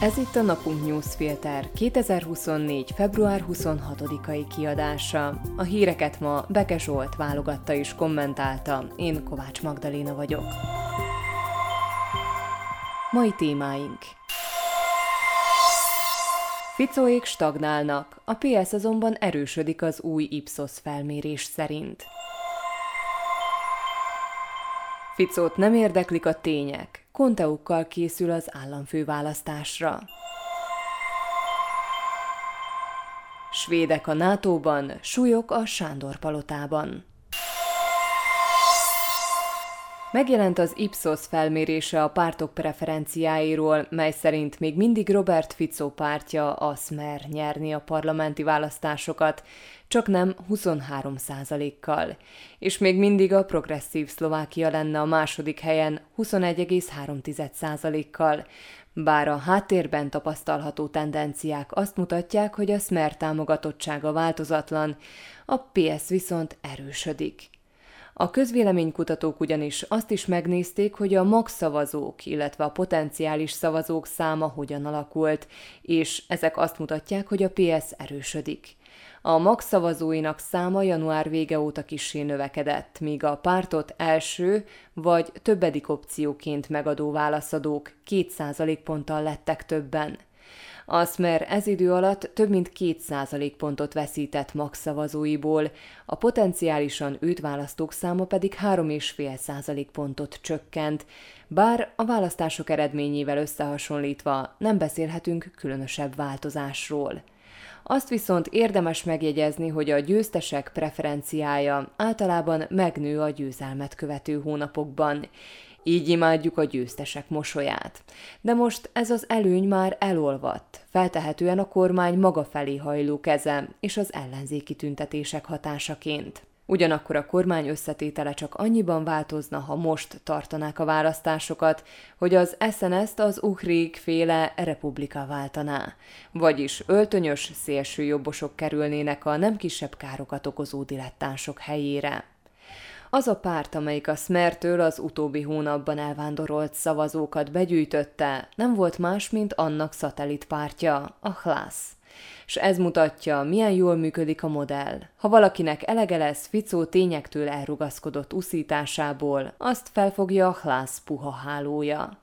Ez itt a Napunk Newsfilter 2024. február 26-ai kiadása. A híreket ma Beke Zsolt válogatta és kommentálta, én Kovács Magdaléna vagyok. Mai témáink Ficóék stagnálnak, a PS azonban erősödik az új Ipsos felmérés szerint. Ficót nem érdeklik a tények, Konteukkal készül az államfőválasztásra. Svédek a NATO-ban, súlyok a Sándor palotában. Megjelent az Ipsos felmérése a pártok preferenciáiról, mely szerint még mindig Robert Fico pártja a Smer nyerni a parlamenti választásokat, csak nem 23% kal és még mindig a progresszív Szlovákia lenne a második helyen 21,3% kal bár a háttérben tapasztalható tendenciák azt mutatják, hogy a Smer támogatottsága változatlan, a PS viszont erősödik. A közvéleménykutatók ugyanis azt is megnézték, hogy a max szavazók, illetve a potenciális szavazók száma hogyan alakult, és ezek azt mutatják, hogy a PS erősödik. A max szavazóinak száma január vége óta kissé növekedett, míg a pártot első vagy többedik opcióként megadó válaszadók 2% ponttal lettek többen. A Smer ez idő alatt több mint 2% pontot veszített max szavazóiból, a potenciálisan őt választók száma pedig 3,5% pontot csökkent, bár a választások eredményével összehasonlítva nem beszélhetünk különösebb változásról. Azt viszont érdemes megjegyezni, hogy a győztesek preferenciája általában megnő a győzelmet követő hónapokban, így imádjuk a győztesek mosolyát. De most ez az előny már elolvadt, feltehetően a kormány maga felé hajló keze és az ellenzéki tüntetések hatásaként. Ugyanakkor a kormány összetétele csak annyiban változna, ha most tartanák a választásokat, hogy az SNS-t az Uhrig féle republika váltaná, vagyis öltönyös szélsőjobbosok kerülnének a nem kisebb károkat okozó dilettánsok helyére. Az a párt, amelyik a Smertől az utóbbi hónapban elvándorolt szavazókat begyűjtötte, nem volt más, mint annak szatellitpártja, a Hlász. És ez mutatja, milyen jól működik a modell. Ha valakinek elege lesz Ficó tényektől elrugaszkodott uszításából, azt felfogja a Hlász puha hálója.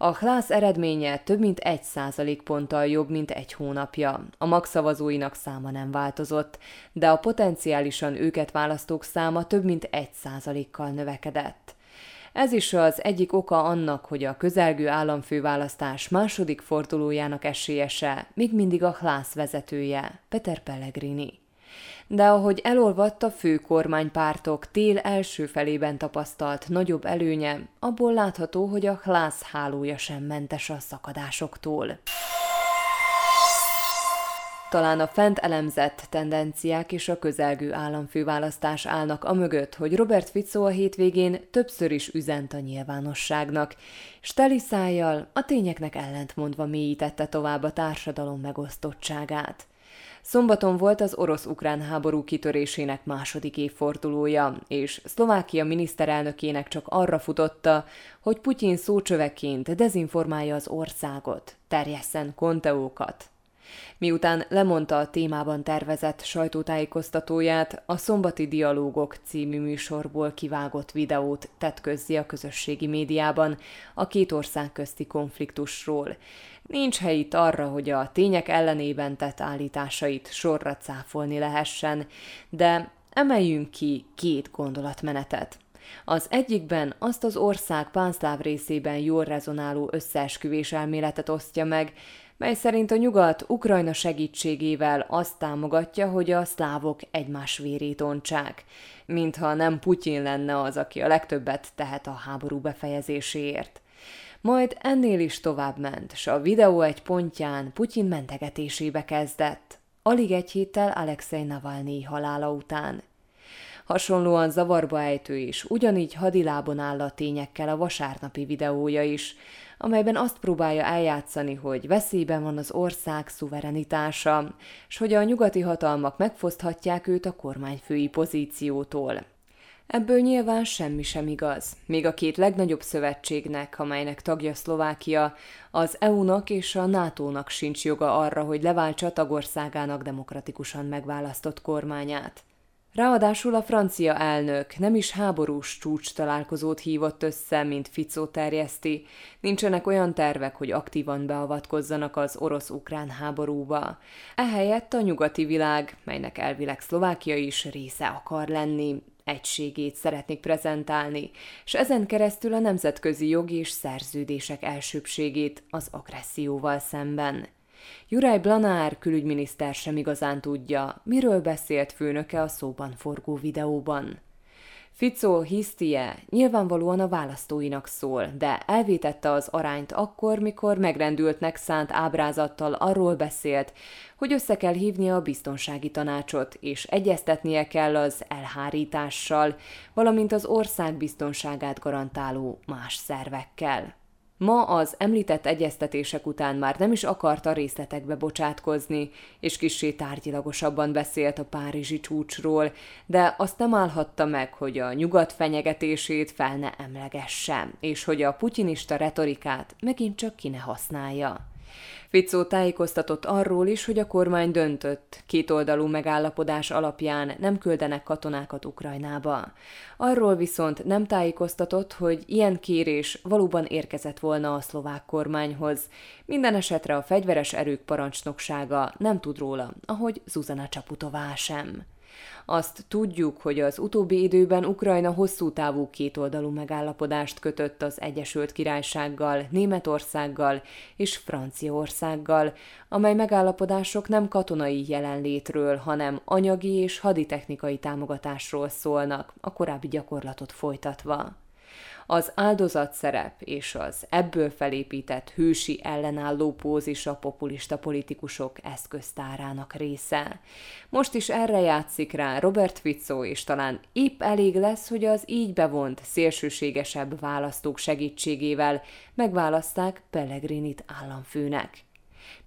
A Hlász eredménye több mint egy százalék ponttal jobb, mint egy hónapja. A magszavazóinak száma nem változott, de a potenciálisan őket választók száma több mint egy százalékkal növekedett. Ez is az egyik oka annak, hogy a közelgő államfőválasztás második fordulójának esélyese még mindig a Hlász vezetője, Peter Pellegrini de ahogy elolvadt a fő kormánypártok tél első felében tapasztalt nagyobb előnye, abból látható, hogy a hlász hálója sem mentes a szakadásoktól. Talán a fent elemzett tendenciák és a közelgő államfőválasztás állnak a mögött, hogy Robert Fico a hétvégén többször is üzent a nyilvánosságnak, és teli szájjal a tényeknek ellentmondva mélyítette tovább a társadalom megosztottságát. Szombaton volt az orosz-ukrán háború kitörésének második évfordulója, és Szlovákia miniszterelnökének csak arra futotta, hogy Putyin szócsöveként dezinformálja az országot, terjesszen konteókat. Miután lemondta a témában tervezett sajtótájékoztatóját, a Szombati Dialógok című műsorból kivágott videót tett közzé a közösségi médiában a két ország közti konfliktusról. Nincs hely itt arra, hogy a tények ellenében tett állításait sorra cáfolni lehessen, de emeljünk ki két gondolatmenetet. Az egyikben azt az ország pánszláv részében jól rezonáló összeesküvés elméletet osztja meg, mely szerint a nyugat Ukrajna segítségével azt támogatja, hogy a szlávok egymás vérét ontsák, mintha nem Putyin lenne az, aki a legtöbbet tehet a háború befejezéséért. Majd ennél is tovább ment, s a videó egy pontján Putyin mentegetésébe kezdett, alig egy héttel Alexei Navalnyi halála után. Hasonlóan zavarba ejtő is, ugyanígy hadilában áll a tényekkel a vasárnapi videója is, amelyben azt próbálja eljátszani, hogy veszélyben van az ország szuverenitása, s hogy a nyugati hatalmak megfoszthatják őt a kormányfői pozíciótól. Ebből nyilván semmi sem igaz. Még a két legnagyobb szövetségnek, amelynek tagja Szlovákia, az EU-nak és a NATO-nak sincs joga arra, hogy leváltsa tagországának demokratikusan megválasztott kormányát. Ráadásul a francia elnök nem is háborús csúcs találkozót hívott össze, mint Ficó terjeszti, nincsenek olyan tervek, hogy aktívan beavatkozzanak az orosz-ukrán háborúba. Ehelyett a nyugati világ, melynek elvileg Szlovákia is része akar lenni, egységét szeretnék prezentálni, és ezen keresztül a nemzetközi jog és szerződések elsőbségét az agresszióval szemben. Juraj Blanár külügyminiszter sem igazán tudja, miről beszélt főnöke a szóban forgó videóban. Ficó hisztie nyilvánvalóan a választóinak szól, de elvétette az arányt akkor, mikor megrendültnek szánt ábrázattal arról beszélt, hogy össze kell hívnia a biztonsági tanácsot, és egyeztetnie kell az elhárítással, valamint az ország biztonságát garantáló más szervekkel. Ma az említett egyeztetések után már nem is akarta részletekbe bocsátkozni, és kissé tárgyilagosabban beszélt a párizsi csúcsról, de azt nem állhatta meg, hogy a nyugat fenyegetését fel ne emlegesse, és hogy a putinista retorikát megint csak ki ne használja. Ficó tájékoztatott arról is, hogy a kormány döntött, kétoldalú megállapodás alapján nem küldenek katonákat Ukrajnába. Arról viszont nem tájékoztatott, hogy ilyen kérés valóban érkezett volna a szlovák kormányhoz. Minden esetre a fegyveres erők parancsnoksága nem tud róla, ahogy Zuzana Csaputová sem. Azt tudjuk, hogy az utóbbi időben Ukrajna hosszú távú kétoldalú megállapodást kötött az Egyesült Királysággal, Németországgal és Franciaországgal, amely megállapodások nem katonai jelenlétről, hanem anyagi és haditechnikai támogatásról szólnak, a korábbi gyakorlatot folytatva az áldozatszerep és az ebből felépített hősi ellenálló pózis a populista politikusok eszköztárának része. Most is erre játszik rá Robert Fico, és talán épp elég lesz, hogy az így bevont, szélsőségesebb választók segítségével megválaszták Pellegrinit államfőnek.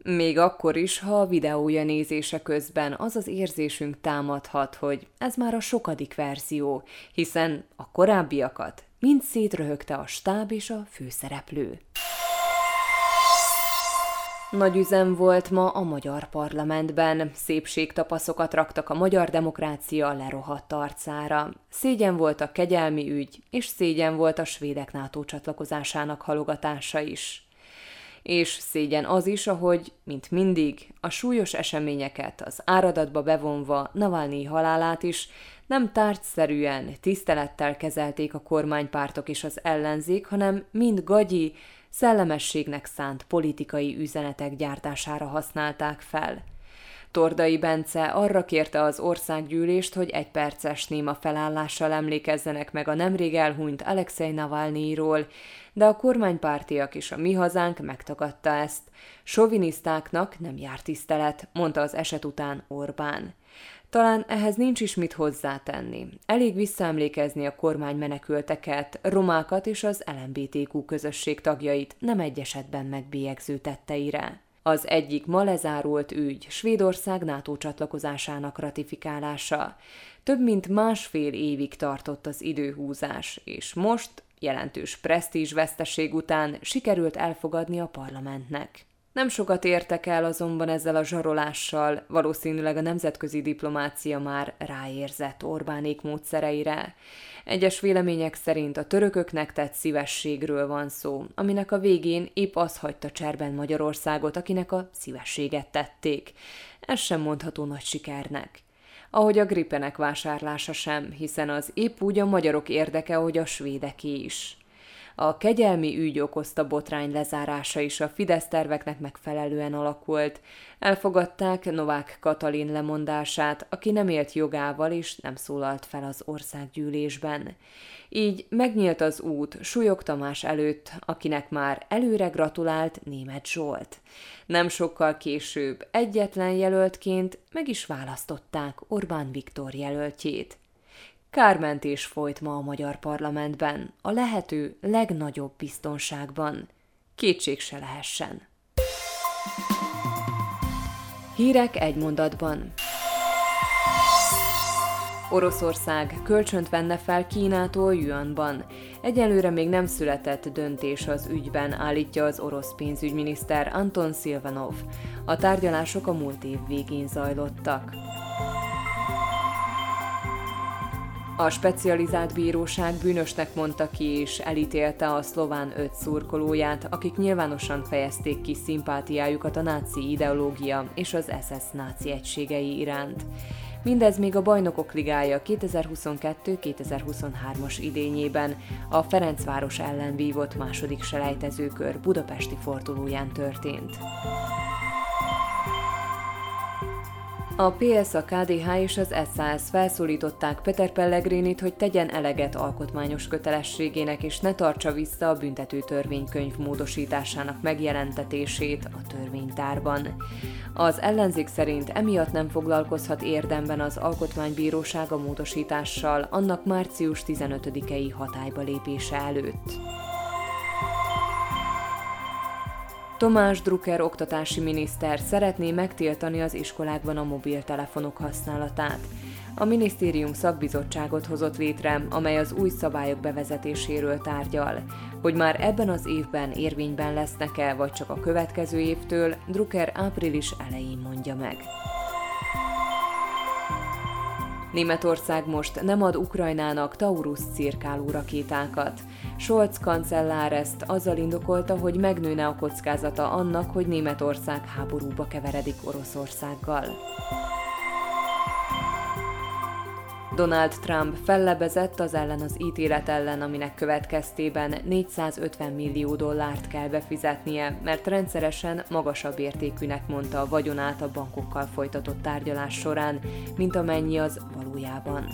Még akkor is, ha a videója nézése közben az az érzésünk támadhat, hogy ez már a sokadik verzió, hiszen a korábbiakat mind szétröhögte a stáb és a főszereplő. Nagy üzem volt ma a magyar parlamentben, szépségtapaszokat raktak a magyar demokrácia lerohadt arcára. Szégyen volt a kegyelmi ügy, és szégyen volt a svédek NATO csatlakozásának halogatása is. És szégyen az is, ahogy, mint mindig, a súlyos eseményeket az áradatba bevonva Navalnyi halálát is nem tárgyszerűen, tisztelettel kezelték a kormánypártok és az ellenzék, hanem mind gagyi, szellemességnek szánt politikai üzenetek gyártására használták fel. Tordai Bence arra kérte az országgyűlést, hogy egy perces néma felállással emlékezzenek meg a nemrég elhunyt Alexei Navalnyiról, de a kormánypártiak és a mi hazánk megtagadta ezt. Sovinisztáknak nem jár tisztelet, mondta az eset után Orbán. Talán ehhez nincs is mit hozzátenni. Elég visszaemlékezni a kormány menekülteket, romákat és az LMBTQ közösség tagjait nem egy esetben megbélyegző tetteire. Az egyik ma lezárult ügy Svédország NATO csatlakozásának ratifikálása. Több mint másfél évig tartott az időhúzás, és most, jelentős presztízs veszteség után sikerült elfogadni a parlamentnek. Nem sokat értek el azonban ezzel a zsarolással, valószínűleg a nemzetközi diplomácia már ráérzett Orbánék módszereire. Egyes vélemények szerint a törököknek tett szívességről van szó, aminek a végén épp az hagyta cserben Magyarországot, akinek a szívességet tették. Ez sem mondható nagy sikernek ahogy a gripenek vásárlása sem, hiszen az épp úgy a magyarok érdeke, hogy a svédeké is. A kegyelmi ügy okozta botrány lezárása is a Fidesz terveknek megfelelően alakult. Elfogadták Novák Katalin lemondását, aki nem élt jogával és nem szólalt fel az országgyűlésben. Így megnyílt az út Súlyog Tamás előtt, akinek már előre gratulált német Zsolt. Nem sokkal később egyetlen jelöltként meg is választották Orbán Viktor jelöltjét. Kármentés folyt ma a magyar parlamentben, a lehető legnagyobb biztonságban. Kétség se lehessen. Hírek egy mondatban. Oroszország kölcsönt venne fel Kínától Yuanban. Egyelőre még nem született döntés az ügyben, állítja az orosz pénzügyminiszter Anton Silvanov. A tárgyalások a múlt év végén zajlottak. A specializált bíróság bűnösnek mondta ki és elítélte a szlován öt szurkolóját, akik nyilvánosan fejezték ki szimpátiájukat a náci ideológia és az SS náci egységei iránt. Mindez még a Bajnokok Ligája 2022-2023-as idényében a Ferencváros ellen vívott második selejtezőkör budapesti fordulóján történt. A PS, a KDH és az SAS felszólították Peter Pellegrinit, hogy tegyen eleget alkotmányos kötelességének és ne tartsa vissza a büntető törvénykönyv módosításának megjelentetését a törvénytárban. Az ellenzék szerint emiatt nem foglalkozhat érdemben az Alkotmánybíróság a módosítással annak március 15-i hatályba lépése előtt. Tomás Drucker oktatási miniszter szeretné megtiltani az iskolákban a mobiltelefonok használatát. A minisztérium szakbizottságot hozott létre, amely az új szabályok bevezetéséről tárgyal. Hogy már ebben az évben érvényben lesznek-e, vagy csak a következő évtől, Drucker április elején mondja meg. Németország most nem ad Ukrajnának Taurus cirkáló rakétákat. Scholz kancellár ezt azzal indokolta, hogy megnőne a kockázata annak, hogy Németország háborúba keveredik Oroszországgal. Donald Trump fellebezett az ellen az ítélet ellen, aminek következtében 450 millió dollárt kell befizetnie, mert rendszeresen magasabb értékűnek mondta a vagyonát a bankokkal folytatott tárgyalás során, mint amennyi az valójában.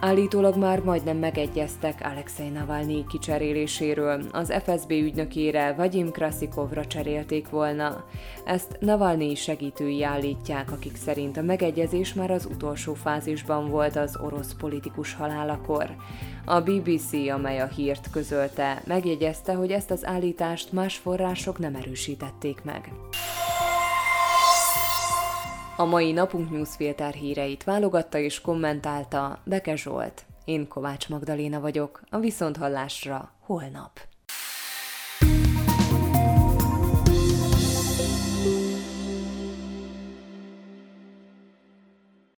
Állítólag már majdnem megegyeztek Alexei Navalnyi kicseréléséről. Az FSB ügynökére Vagyim Krasikovra cserélték volna. Ezt Navalnyi segítői állítják, akik szerint a megegyezés már az utolsó fázisban volt az orosz politikus halálakor. A BBC, amely a hírt közölte, megjegyezte, hogy ezt az állítást más források nem erősítették meg. A mai napunk newsfilter híreit válogatta és kommentálta Beke Zsolt. Én Kovács Magdaléna vagyok, a Viszonthallásra holnap.